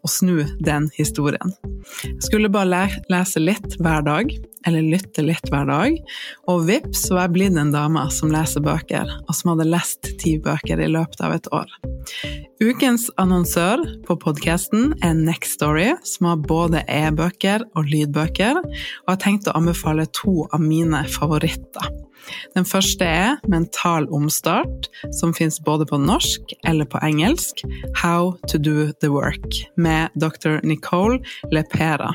og snu den historien. Jeg skulle bare lese litt hver dag, eller lytte litt hver dag, og vips var jeg blitt en dame som leser bøker, og som hadde lest ti bøker i løpet av et år. Ukens annonsør på podkasten er Next Story, som har både e-bøker og lydbøker, og har tenkt å anbefale to av mine favoritter. Den første er Mental omstart, som fins både på norsk eller på engelsk. How to do the work, med dr. Nicole Lepera,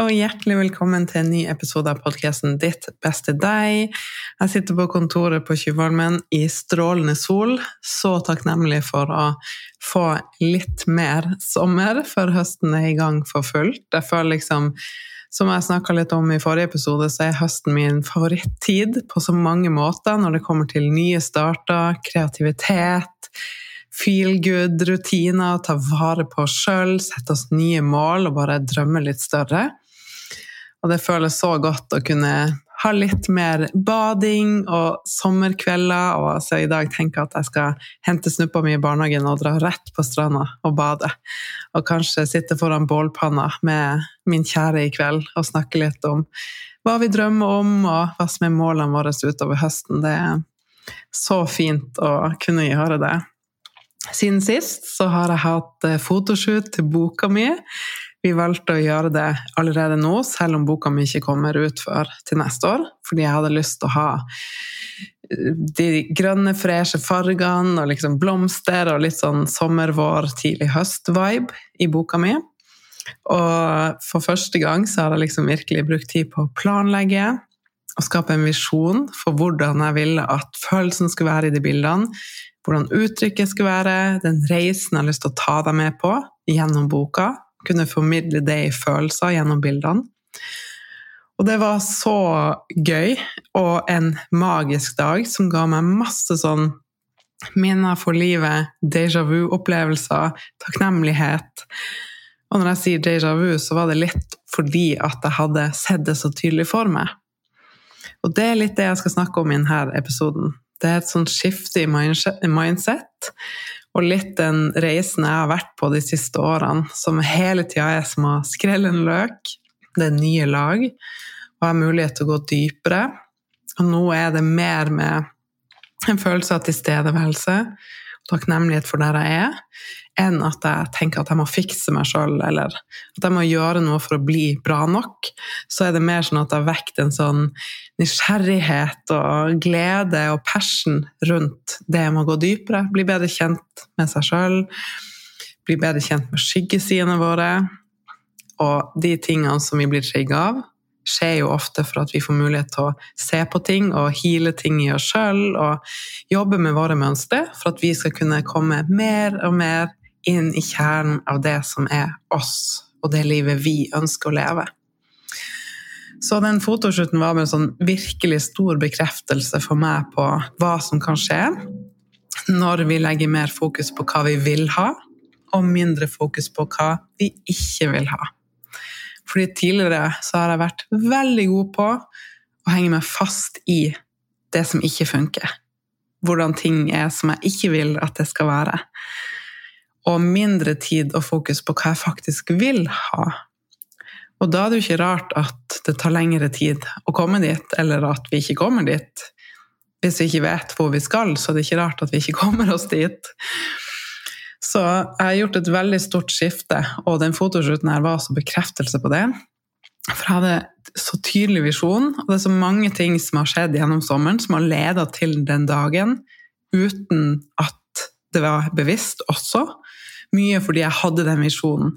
Og hjertelig velkommen til en ny episode av podkasten Ditt beste deg. Jeg sitter på kontoret på Tjuvholmen i strålende sol. Så takknemlig for å få litt mer sommer før høsten er i gang for fullt. Jeg føler liksom som jeg snakka litt om i forrige episode, så er høsten min favorittid på så mange måter når det kommer til nye starter, kreativitet, feel good-rutiner, ta vare på oss sjøl, sette oss nye mål og bare drømme litt større. Og det føles så godt å kunne ha litt mer bading og sommerkvelder. Og så i dag tenker jeg at jeg skal hente snuppa mi i barnehagen og dra rett på stranda og bade. Og kanskje sitte foran bålpanna med min kjære i kveld og snakke litt om hva vi drømmer om, og hva som er målene våre utover høsten. Det er så fint å kunne gjøre det. Siden sist så har jeg hatt fotoshoot til boka mi. Vi valgte å gjøre det allerede nå, selv om boka mi ikke kommer ut før til neste år. Fordi jeg hadde lyst til å ha eh, de grønne, freshe fargene og liksom blomster og litt sånn sommer, vår, tidlig høst-vibe i boka mi. Og for første gang så har jeg liksom virkelig brukt tid på å planlegge og skape en visjon for hvordan jeg ville at følelsen skulle være i de bildene hvordan uttrykket skulle være, den reisen jeg har lyst til å ta deg med på gjennom boka. Kunne formidle det i følelser gjennom bildene. Og det var så gøy, og en magisk dag som ga meg masse sånn minner for livet, déjà vu-opplevelser, takknemlighet. Og når jeg sier déjà vu, så var det litt fordi at jeg hadde sett det så tydelig for meg. Og det er litt det jeg skal snakke om i denne episoden. Det er et sånt skifte i mindset, og litt den reisen jeg har vært på de siste årene, som hele tida er som å skrelle en løk. Det er nye lag, og jeg har mulighet til å gå dypere. Og nå er det mer med en følelse av tilstedeværelse og takknemlighet for der jeg er, enn at jeg tenker at jeg må fikse meg sjøl, eller at jeg må gjøre noe for å bli bra nok. Så er det mer sånn at jeg vekker en sånn nysgjerrighet og glede og passion rundt det med å gå dypere. Bli bedre kjent med seg sjøl. Bli bedre kjent med skyggesidene våre. Og de tingene som vi blir trigga av, skjer jo ofte for at vi får mulighet til å se på ting og heale ting i oss sjøl, og jobbe med våre mønstre for at vi skal kunne komme mer og mer inn i kjernen av det som er oss, og det livet vi ønsker å leve. Så den fotoshooten var med en sånn virkelig stor bekreftelse for meg på hva som kan skje når vi legger mer fokus på hva vi vil ha, og mindre fokus på hva vi ikke vil ha. Fordi tidligere så har jeg vært veldig god på å henge meg fast i det som ikke funker. Hvordan ting er som jeg ikke vil at det skal være. Og mindre tid og fokus på hva jeg faktisk vil ha. Og da er det jo ikke rart at det tar lengre tid å komme dit, eller at vi ikke kommer dit. Hvis vi ikke vet hvor vi skal, så er det ikke rart at vi ikke kommer oss dit. Så jeg har gjort et veldig stort skifte, og den fotoshooten her var også bekreftelse på det. For jeg hadde så tydelig visjon, og det er så mange ting som har skjedd gjennom sommeren, som har leda til den dagen, uten at det var bevisst også. Mye fordi jeg hadde den visjonen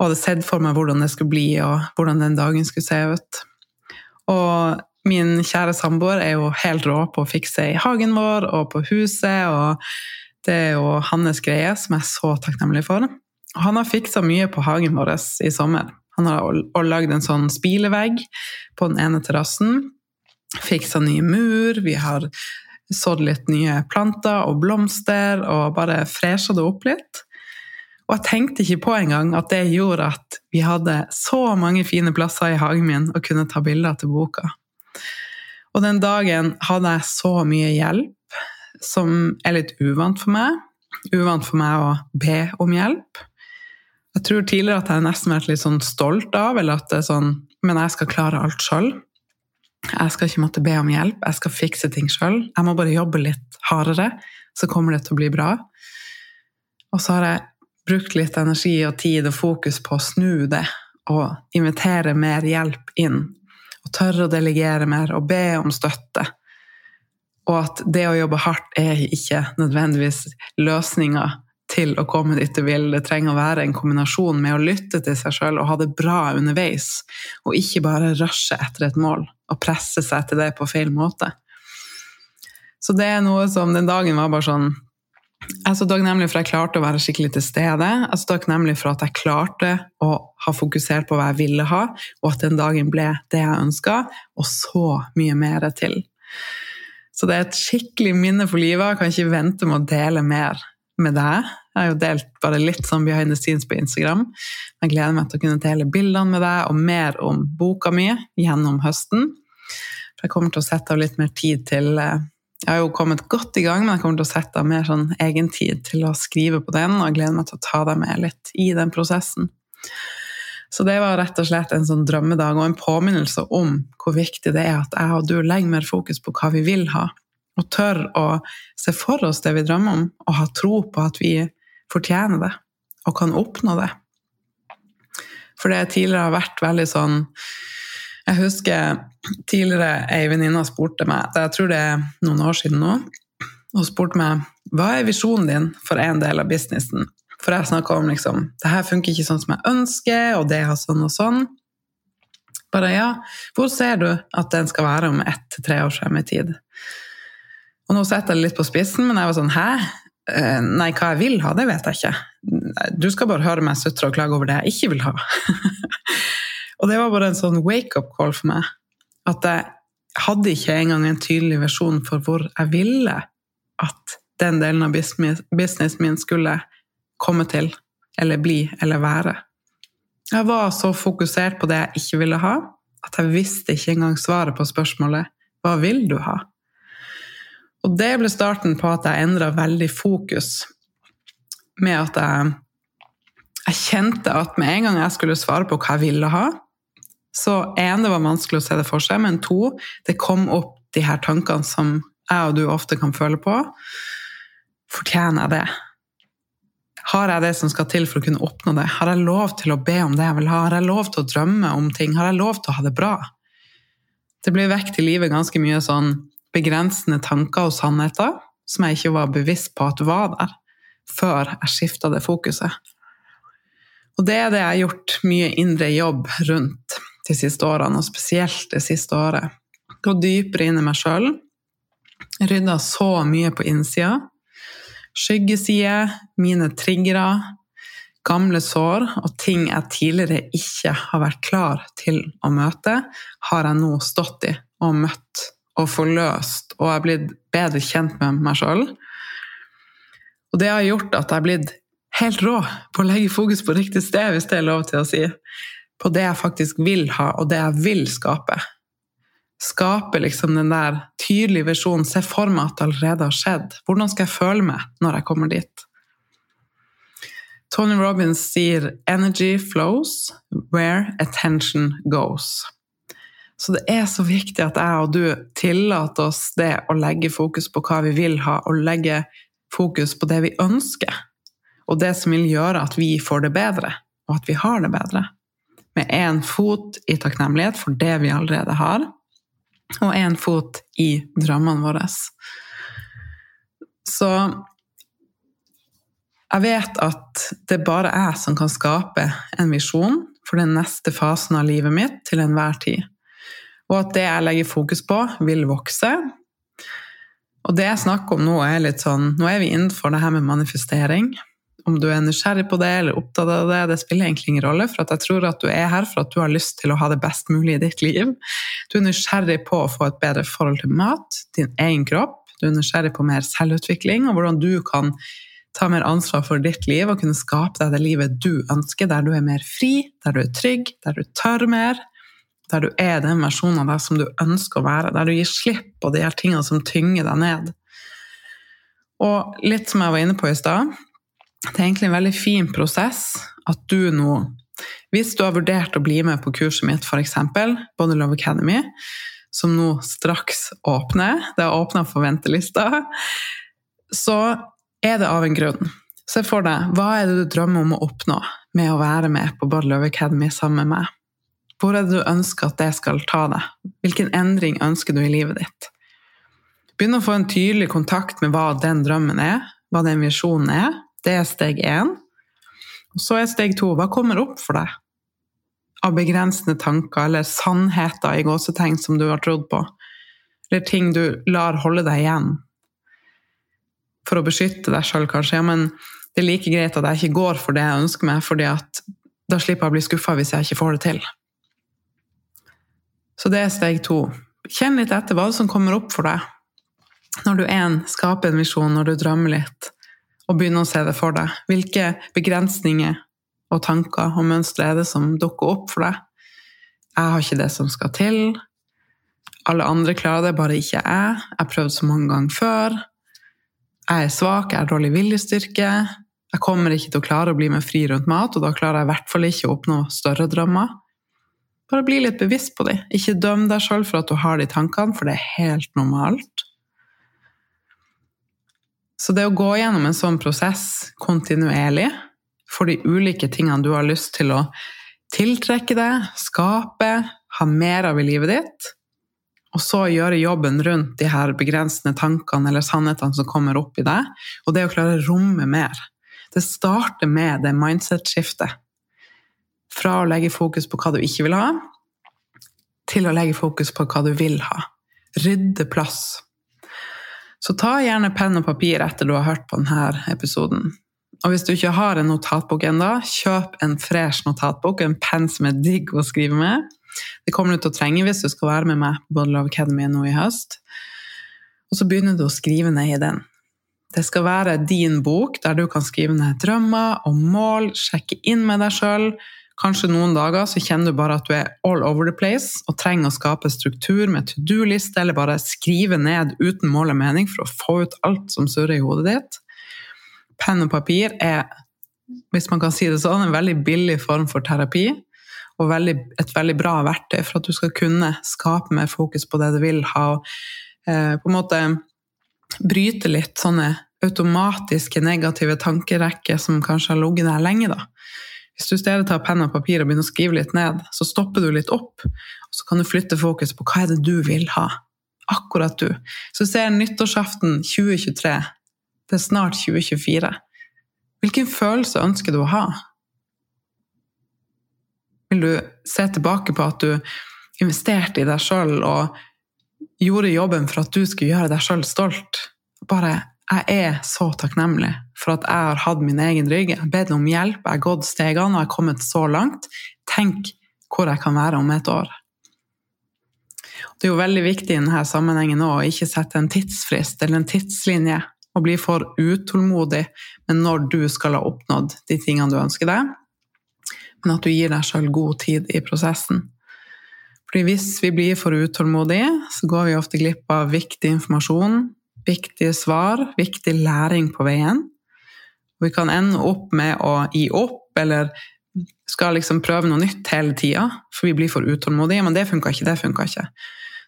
og hadde sett for meg hvordan det skulle bli, og hvordan den dagen skulle se ut. Og min kjære samboer er jo helt rå på å fikse i hagen vår og på huset, og det er jo hans greie, som jeg er så takknemlig for. Og han har fiksa mye på hagen vår i sommer. Han har lagd en sånn spilevegg på den ene terrassen. Fiksa ny mur, vi har sådd litt nye planter og blomster, og bare fresha det opp litt. Og jeg tenkte ikke på engang at det gjorde at vi hadde så mange fine plasser i hagen min å kunne ta bilder til boka. Og den dagen hadde jeg så mye hjelp, som er litt uvant for meg. Uvant for meg å be om hjelp. Jeg tror tidligere at jeg nesten vært litt sånn stolt av, eller at det er sånn Men jeg skal klare alt sjøl. Jeg skal ikke måtte be om hjelp, jeg skal fikse ting sjøl. Jeg må bare jobbe litt hardere, så kommer det til å bli bra. Og så har jeg brukt litt energi og tid og fokus på å snu det og invitere mer hjelp inn. Og tørre å delegere mer og be om støtte. Og at det å jobbe hardt er ikke nødvendigvis løsninga til å komme dit du vil. Det trenger å være en kombinasjon med å lytte til seg sjøl og ha det bra underveis. Og ikke bare rushe etter et mål og presse seg til det på feil måte. Så det er noe som den dagen var bare sånn jeg er så takknemlig for at jeg klarte å være skikkelig til stede. Jeg er så takknemlig for at jeg klarte å ha fokusert på hva jeg ville ha, og at den dagen ble det jeg ønska, og så mye mer til. Så det er et skikkelig minne for livet. Jeg kan ikke vente med å dele mer med deg. Jeg har jo delt bare litt sånn behind the scenes på Instagram. Jeg gleder meg til å kunne dele bildene med deg og mer om boka mi gjennom høsten. For jeg kommer til å sette av litt mer tid til eh, jeg har jo kommet godt i gang, men jeg kommer til å sette av mer sånn egentid til å skrive på den, og jeg gleder meg til å ta deg med litt i den prosessen. Så det var rett og slett en sånn drømmedag og en påminnelse om hvor viktig det er at jeg og du legger mer fokus på hva vi vil ha, og tør å se for oss det vi drømmer om, og ha tro på at vi fortjener det og kan oppnå det. For det tidligere har vært veldig sånn jeg husker tidligere ei venninne spurte meg, jeg tror det er noen år siden nå, hun spurte meg hva er visjonen din for en del av businessen. For jeg snakka om liksom det her funker ikke sånn som jeg ønsker, og det har sånn og sånn. Bare ja, hvor ser du at den skal være om ett til tre år frem i tid? Og nå setter jeg det litt på spissen, men jeg var sånn hæ? Eh, nei, hva jeg vil ha, det vet jeg ikke. Du skal bare høre meg sutre og klage over det jeg ikke vil ha. Og det var bare en sånn wake-up call for meg. At jeg hadde ikke engang en tydelig versjon for hvor jeg ville at den delen av businessen min skulle komme til, eller bli, eller være. Jeg var så fokusert på det jeg ikke ville ha, at jeg visste ikke engang svaret på spørsmålet 'Hva vil du ha?' Og det ble starten på at jeg endra veldig fokus, med at jeg, jeg kjente at med en gang jeg skulle svare på hva jeg ville ha, så én, det var vanskelig å se det for seg, men to, det kom opp de her tankene som jeg og du ofte kan føle på. Fortjener jeg det? Har jeg det som skal til for å kunne oppnå det? Har jeg lov til å be om det jeg vil ha? Har jeg lov til å drømme om ting? Har jeg lov til å ha det bra? Det blir vekt i livet ganske mye sånn begrensende tanker og sannheter som jeg ikke var bevisst på at var der, før jeg skifta det fokuset. Og det er det jeg har gjort mye indre jobb rundt de siste årene, og spesielt det siste året. Gå dypere inn i meg sjøl. Rydda så mye på innsida. Skyggesider, mine triggere, gamle sår og ting jeg tidligere ikke har vært klar til å møte, har jeg nå stått i og møtt og forløst, og jeg har blitt bedre kjent med meg sjøl. Og det har gjort at jeg har blitt helt rå på å legge fokus på riktig sted, hvis det er lov til å si. På det jeg faktisk vil ha, og det jeg vil skape. Skape liksom den der tydelige visjonen, se for meg at det allerede har skjedd. Hvordan skal jeg føle meg når jeg kommer dit? Tony Robins sier 'energy flows where attention goes'. Så det er så viktig at jeg og du tillater oss det å legge fokus på hva vi vil ha, og legge fokus på det vi ønsker, og det som vil gjøre at vi får det bedre, og at vi har det bedre. Med én fot i takknemlighet for det vi allerede har, og én fot i drømmene våre. Så jeg vet at det bare er jeg som kan skape en visjon for den neste fasen av livet mitt til enhver tid. Og at det jeg legger fokus på, vil vokse. Og det jeg snakker om nå, er litt sånn Nå er vi innenfor det her med manifestering. Om du er nysgjerrig på det eller opptatt av det, det spiller egentlig ingen rolle. For jeg tror at du er her for at du har lyst til å ha det best mulig i ditt liv. Du er nysgjerrig på å få et bedre forhold til mat, din egen kropp. Du er nysgjerrig på mer selvutvikling og hvordan du kan ta mer ansvar for ditt liv og kunne skape deg det livet du ønsker, der du er mer fri, der du er trygg, der du tør mer, der du er den versjonen av deg som du ønsker å være, der du gir slipp på de her tingene som tynger deg ned. Og litt som jeg var inne på i stad, det er egentlig en veldig fin prosess at du nå Hvis du har vurdert å bli med på kurset mitt, f.eks. Body Love Academy, som nå straks åpner, det har åpna for ventelista. så er det av en grunn. Se for deg, hva er det du drømmer om å oppnå med å være med på Body Love Academy sammen med meg? Hvor er det du ønsker at det skal ta deg? Hvilken endring ønsker du i livet ditt? Begynn å få en tydelig kontakt med hva den drømmen er, hva den visjonen er. Det er steg én. Så er steg to hva kommer opp for deg? Av begrensende tanker eller sannheter i gåsetegn som du har trodd på. Eller ting du lar holde deg igjen for å beskytte deg sjøl, kanskje. Ja, men det er like greit at jeg ikke går for det jeg ønsker meg, fordi at da slipper jeg å bli skuffa hvis jeg ikke får det til. Så det er steg to. Kjenn litt etter hva som kommer opp for deg når du én skaper en visjon, når du drømmer litt, og begynne å se det for deg. Hvilke begrensninger og tanker og mønstre er det som dukker opp for deg? Jeg har ikke det som skal til. Alle andre klarer det, bare ikke jeg. Jeg har prøvd så mange ganger før jeg er svak, jeg har dårlig viljestyrke, jeg kommer ikke til å klare å bli med fri rundt mat, og da klarer jeg i hvert fall ikke å oppnå større drømmer. Bare bli litt bevisst på dem. Ikke døm deg sjøl for at du har de tankene, for det er helt normalt. Så det å gå gjennom en sånn prosess kontinuerlig for de ulike tingene du har lyst til å tiltrekke deg, skape, ha mer av i livet ditt, og så gjøre jobben rundt de her begrensende tankene eller sannhetene som kommer opp i deg, og det å klare å romme mer. Det starter med det mindset-skiftet. Fra å legge fokus på hva du ikke vil ha, til å legge fokus på hva du vil ha. Rydde plass. Så ta gjerne penn og papir etter du har hørt på denne episoden. Og hvis du ikke har en notatbok ennå, kjøp en fresh notatbok, en penn som er digg å skrive med. Det kommer du til å trenge hvis du skal være med meg på Body Love Academy nå i høst. Og så begynner du å skrive ned i den. Det skal være din bok der du kan skrive ned drømmer og mål, sjekke inn med deg sjøl. Kanskje noen dager så kjenner du bare at du er all over the place og trenger å skape struktur med to do-liste, eller bare skrive ned uten mål og mening for å få ut alt som surrer i hodet ditt. Penn og papir er, hvis man kan si det sånn, en veldig billig form for terapi og veldig, et veldig bra verktøy for at du skal kunne skape mer fokus på det du vil ha. Eh, på en måte bryte litt sånne automatiske negative tankerekker som kanskje har ligget der lenge. da. Hvis du i stedet tar penn og papir og begynner å skrive litt ned, så stopper du litt opp, og så kan du flytte fokus på hva er det du vil ha. Akkurat du. Så ser nyttårsaften 2023. Det er snart 2024. Hvilken følelse ønsker du å ha? Vil du se tilbake på at du investerte i deg sjøl og gjorde jobben for at du skulle gjøre deg sjøl stolt? Bare jeg er så takknemlig for at jeg har hatt min egen rygg. Jeg har bedt om hjelp, jeg har gått stegene og jeg har kommet så langt. Tenk hvor jeg kan være om et år. Det er jo veldig viktig i denne sammenhengen å ikke sette en tidsfrist eller en tidslinje og bli for utålmodig med når du skal ha oppnådd de tingene du ønsker deg, men at du gir deg sjøl god tid i prosessen. Fordi hvis vi blir for utålmodige, så går vi ofte glipp av viktig informasjon, viktige svar, viktig læring på veien. Vi kan ende opp med å gi opp, eller skal liksom prøve noe nytt hele tida, for vi blir for utålmodige. Men det funka ikke, det funka ikke.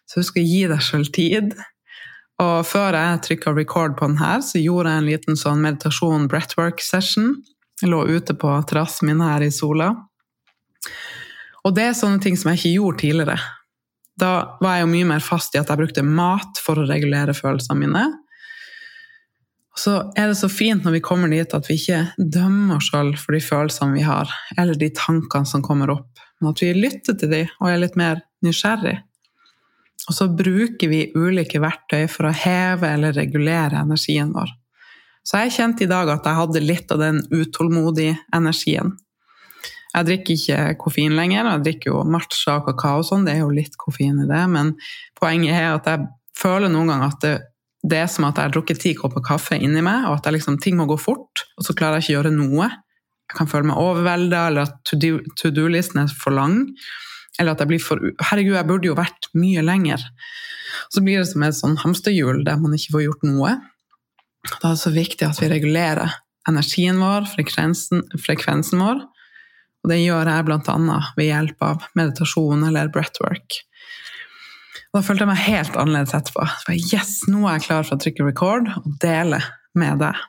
Så husk å gi deg sjøl tid. Og før jeg trykka record på den her, så gjorde jeg en liten sånn meditasjon breathwork session. Jeg lå ute på terrassen min her i sola. Og det er sånne ting som jeg ikke gjorde tidligere. Da var jeg jo mye mer fast i at jeg brukte mat for å regulere følelsene mine. Så er det så fint når vi kommer dit at vi ikke dømmer oss selv for de følelsene vi har, eller de tankene som kommer opp, men at vi lytter til dem og er litt mer nysgjerrig. Og så bruker vi ulike verktøy for å heve eller regulere energien vår. Så jeg kjente i dag at jeg hadde litt av den utålmodige energien. Jeg drikker ikke koffein lenger, jeg drikker jo matcha og kakao og sånn, det er jo litt koffein i det, men poenget er at jeg føler noen ganger at det, det er som at jeg har drukket ti kopper kaffe inni meg, og at liksom, ting må gå fort, og så klarer jeg ikke å gjøre noe. Jeg kan føle meg overvelda, eller at to do-listen er for lang. Eller at jeg blir for Herregud, jeg burde jo vært mye lenger. Så blir det som et sånn hamsterhjul der man ikke får gjort noe. Da er det så viktig at vi regulerer energien vår, frekvensen, frekvensen vår. Og det gjør jeg bl.a. ved hjelp av meditasjon eller breathwork. Og da følte jeg meg helt annerledes etterpå. Jeg, yes, nå er jeg klar for å trykke record og dele med deg.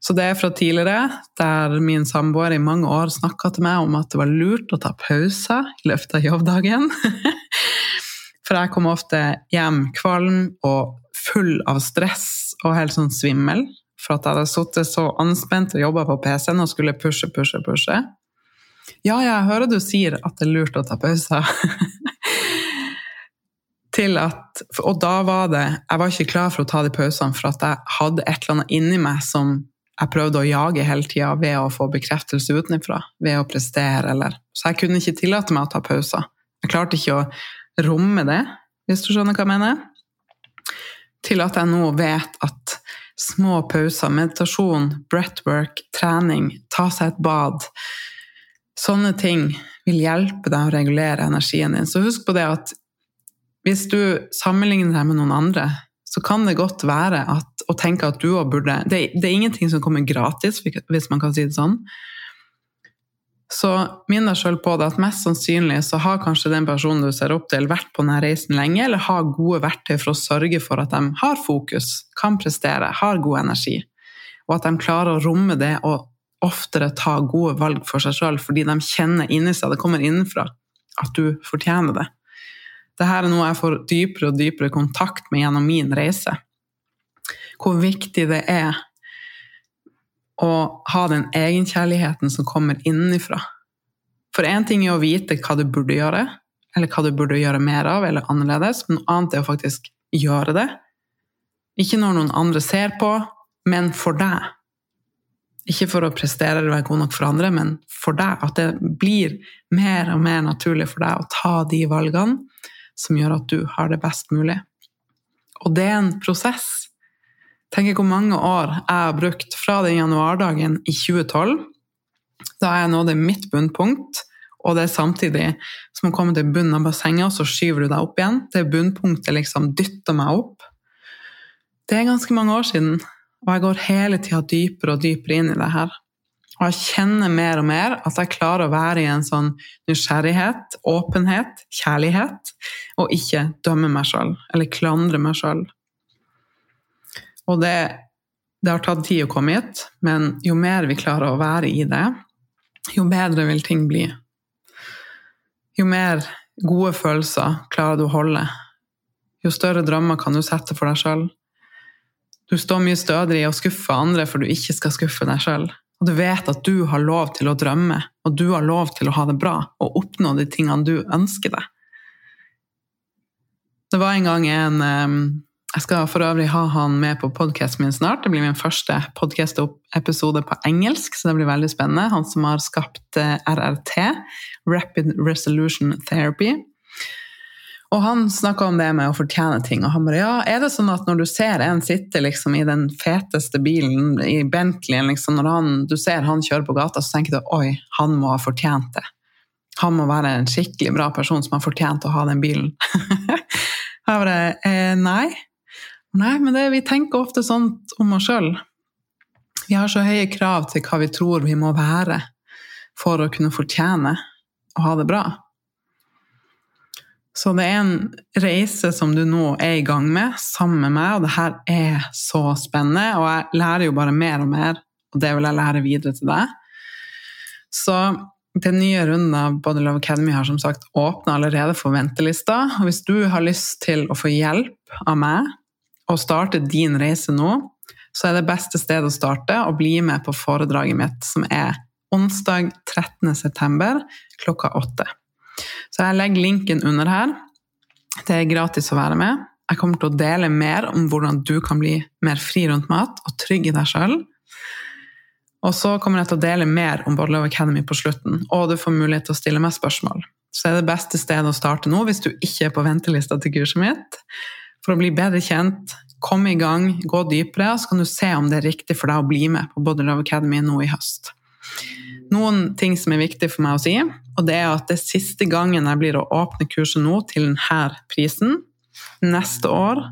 Så det er fra tidligere, der min samboer i mange år snakka til meg om at det var lurt å ta pauser i løpet av jobbdagen. For jeg kom ofte hjem kvalm og full av stress og helt sånn svimmel. For at jeg hadde sittet så anspent og jobba på PC-en og skulle pushe, pushe, pushe. Ja, jeg hører du sier at det er lurt å ta pauser. til at, og da var det Jeg var ikke klar for å ta de pausene, for at jeg hadde et eller annet inni meg som jeg prøvde å jage hele tida ved å få bekreftelse utenfra, ved å prestere eller Så jeg kunne ikke tillate meg å ta pauser. Jeg klarte ikke å romme det, hvis du skjønner hva jeg mener. Til at jeg nå vet at små pauser, meditasjon, breathwork, trening, ta seg et bad Sånne ting vil hjelpe deg å regulere energien din. Så husk på det at hvis du sammenligner deg med noen andre, så kan det godt være at, å tenke at du òg burde det, det, er ingenting som kommer gratis, hvis man kan si det sånn. Så minn deg sjøl på det at mest sannsynlig så har kanskje den personen du ser opp til, vært på denne reisen lenge, eller har gode verktøy for å sørge for at de har fokus, kan prestere, har god energi. Og at de klarer å romme det og oftere ta gode valg for seg sjøl, fordi de kjenner inni seg, det kommer innenfra, at du fortjener det. Dette er noe jeg får dypere og dypere kontakt med gjennom min reise. Hvor viktig det er å ha den egenkjærligheten som kommer innenfra. For én ting er å vite hva du burde gjøre, eller hva du burde gjøre mer av, eller annerledes, men noe annet er å faktisk gjøre det. Ikke når noen andre ser på, men for deg. Ikke for å prestere eller være god nok for andre, men for deg. At det blir mer og mer naturlig for deg å ta de valgene som gjør at du har det best mulig. Og det er en prosess. Tenk hvor mange år jeg har brukt fra den januardagen i 2012, da jeg nådde mitt bunnpunkt, og det er samtidig som å komme til bunnen av bassenget, og så skyver du deg opp igjen. Det bunnpunktet liksom dytter meg opp. Det er ganske mange år siden, og jeg går hele tida dypere og dypere inn i det her. Og jeg kjenner mer og mer at jeg klarer å være i en sånn nysgjerrighet, åpenhet, kjærlighet, og ikke dømme meg sjøl eller klandre meg sjøl. Og det, det har tatt tid å komme hit, men jo mer vi klarer å være i det, jo bedre vil ting bli. Jo mer gode følelser klarer du å holde, jo større drømmer kan du sette for deg sjøl. Du står mye stødigere i å skuffe andre for du ikke skal skuffe deg sjøl. Og du vet at du har lov til å drømme, og du har lov til å ha det bra og oppnå de tingene du ønsker deg. Det var en gang en, Jeg skal for øvrig ha han med på podkasten min snart. Det blir min første podkast-episode på engelsk, så det blir veldig spennende. Han som har skapt eh, RRT, Rapid Resolution Therapy. Og han snakka om det med å fortjene ting, og han bare ja, er det sånn at når du ser en sitte liksom i den feteste bilen, i Bentleyen, liksom, når han, du ser han kjøre på gata, så tenker du oi, han må ha fortjent det. Han må være en skikkelig bra person som har fortjent å ha den bilen. jeg bare eh, nei. Nei, men det, vi tenker ofte sånn om oss sjøl. Vi har så høye krav til hva vi tror vi må være for å kunne fortjene å ha det bra. Så det er en reise som du nå er i gang med sammen med meg, og det her er så spennende. Og jeg lærer jo bare mer og mer, og det vil jeg lære videre til deg. Så den nye runden av Body Love Academy har som sagt åpna allerede for ventelista. Og hvis du har lyst til å få hjelp av meg og starte din reise nå, så er det beste stedet å starte å bli med på foredraget mitt, som er onsdag 13.9. klokka åtte. Så jeg legger linken under her. Det er gratis å være med. Jeg kommer til å dele mer om hvordan du kan bli mer fri rundt mat og trygg i deg sjøl. Og så kommer jeg til å dele mer om Bodlove Academy på slutten, og du får mulighet til å stille meg spørsmål. Så det er det beste stedet å starte nå hvis du ikke er på ventelista til kurset mitt for å bli bedre kjent, komme i gang, gå dypere, så kan du se om det er riktig for deg å bli med på Body Love Academy nå i høst. Noen ting som er viktig for meg å si, og det er at det er siste gangen jeg blir å åpne kurset nå til denne prisen. Neste år,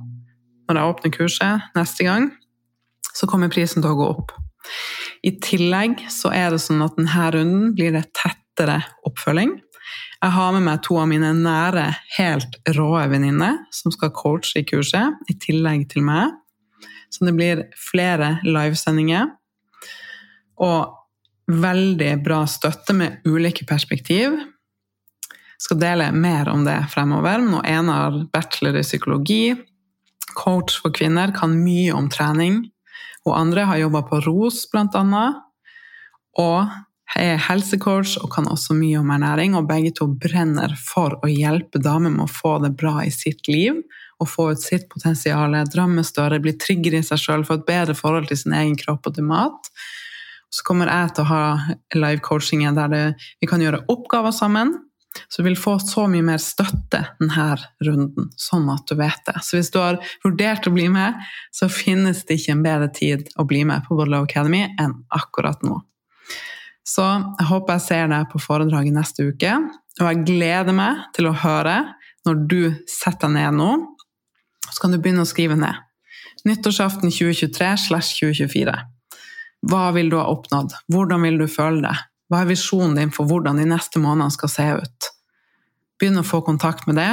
når jeg åpner kurset neste gang, så kommer prisen til å gå opp. I tillegg så er det sånn at denne runden blir det tettere oppfølging. Jeg har med meg to av mine nære, helt rå venninner som skal coache i kurset, i tillegg til meg. Så det blir flere livesendinger. Og veldig bra støtte med ulike perspektiv. Jeg skal dele mer om det fremover. Nå ene har bachelor i psykologi. Coach for kvinner kan mye om trening. Og andre har jobba på ROS, annet. Og er helsecoach og kan også mye om ernæring, og begge to brenner for å hjelpe damer med å få det bra i sitt liv og få ut sitt potensial, drømme større, bli tryggere i seg sjøl, få et bedre forhold til sin egen kropp og til mat. Så kommer jeg til å ha live-coachingen der det, vi kan gjøre oppgaver sammen. Så du vil få så mye mer støtte denne runden, sånn at du vet det. Så hvis du har vurdert å bli med, så finnes det ikke en bedre tid å bli med på Bodlow Academy enn akkurat nå. Så jeg håper jeg ser deg på foredraget neste uke. Og jeg gleder meg til å høre når du setter deg ned nå. Så kan du begynne å skrive ned. Nyttårsaften 2023 slash 2024. Hva vil du ha oppnådd? Hvordan vil du føle det? Hva er visjonen din for hvordan de neste månedene skal se ut? Begynn å få kontakt med det.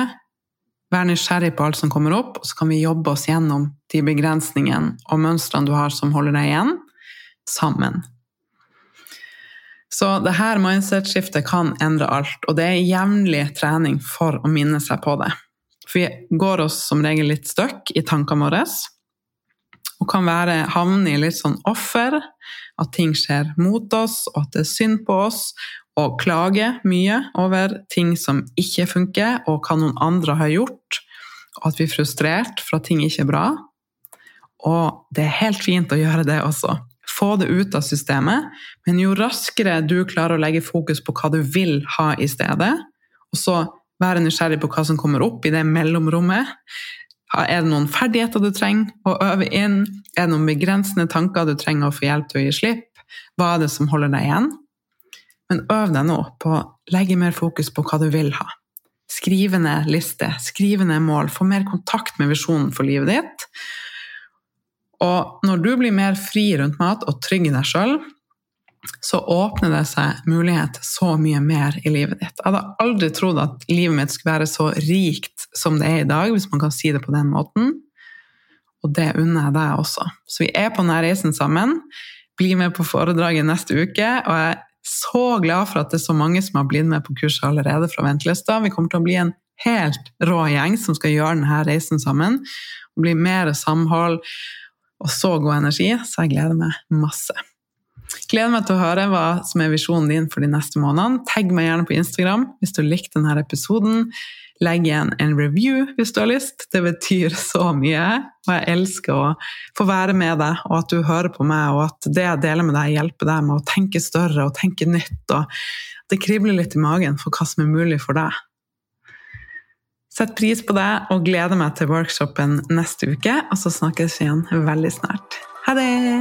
Vær nysgjerrig på alt som kommer opp, og så kan vi jobbe oss gjennom de begrensningene og mønstrene du har som holder deg igjen, sammen. Så det her mindset-skiftet kan endre alt, og det er jevnlig trening for å minne seg på det. For vi går oss som regel litt stuck i tankene våre, og kan være, havne i litt sånn offer, at ting skjer mot oss, og at det er synd på oss, og klage mye over ting som ikke funker, og hva noen andre har gjort, og at vi er frustrert for at ting ikke er bra. Og det er helt fint å gjøre det også få det ut av systemet. Men jo raskere du klarer å legge fokus på hva du vil ha i stedet, og så være nysgjerrig på hva som kommer opp i det mellomrommet Er det noen ferdigheter du trenger å øve inn? Er det noen begrensende tanker du trenger å få hjelp til å gi slipp? Hva er det som holder deg igjen? Men øv deg nå på å legge mer fokus på hva du vil ha. Skrive ned liste, skrive ned mål, få mer kontakt med visjonen for livet ditt. Og når du blir mer fri rundt mat og trygg i deg sjøl, så åpner det seg mulighet så mye mer i livet ditt. Jeg hadde aldri trodd at livet mitt skulle være så rikt som det er i dag, hvis man kan si det på den måten. Og det unner jeg deg også. Så vi er på denne reisen sammen. Bli med på foredraget neste uke. Og jeg er så glad for at det er så mange som har blitt med på kurset allerede fra ventelista. Vi kommer til å bli en helt rå gjeng som skal gjøre denne reisen sammen. Og bli mer samhold og så god energi, så jeg gleder meg masse. Gleder meg til å høre hva som er visjonen din for de neste månedene. Tagg meg gjerne på Instagram hvis du likte denne episoden. Legg igjen en review hvis du har lyst. Det betyr så mye. Og jeg elsker å få være med deg, og at du hører på meg, og at det jeg deler med deg, hjelper deg med å tenke større og tenke nytt. Og det kribler litt i magen for hva som er mulig for deg. Sett pris på det, og gleder meg til workshopen neste uke. Og så snakkes vi igjen veldig snart. Ha det!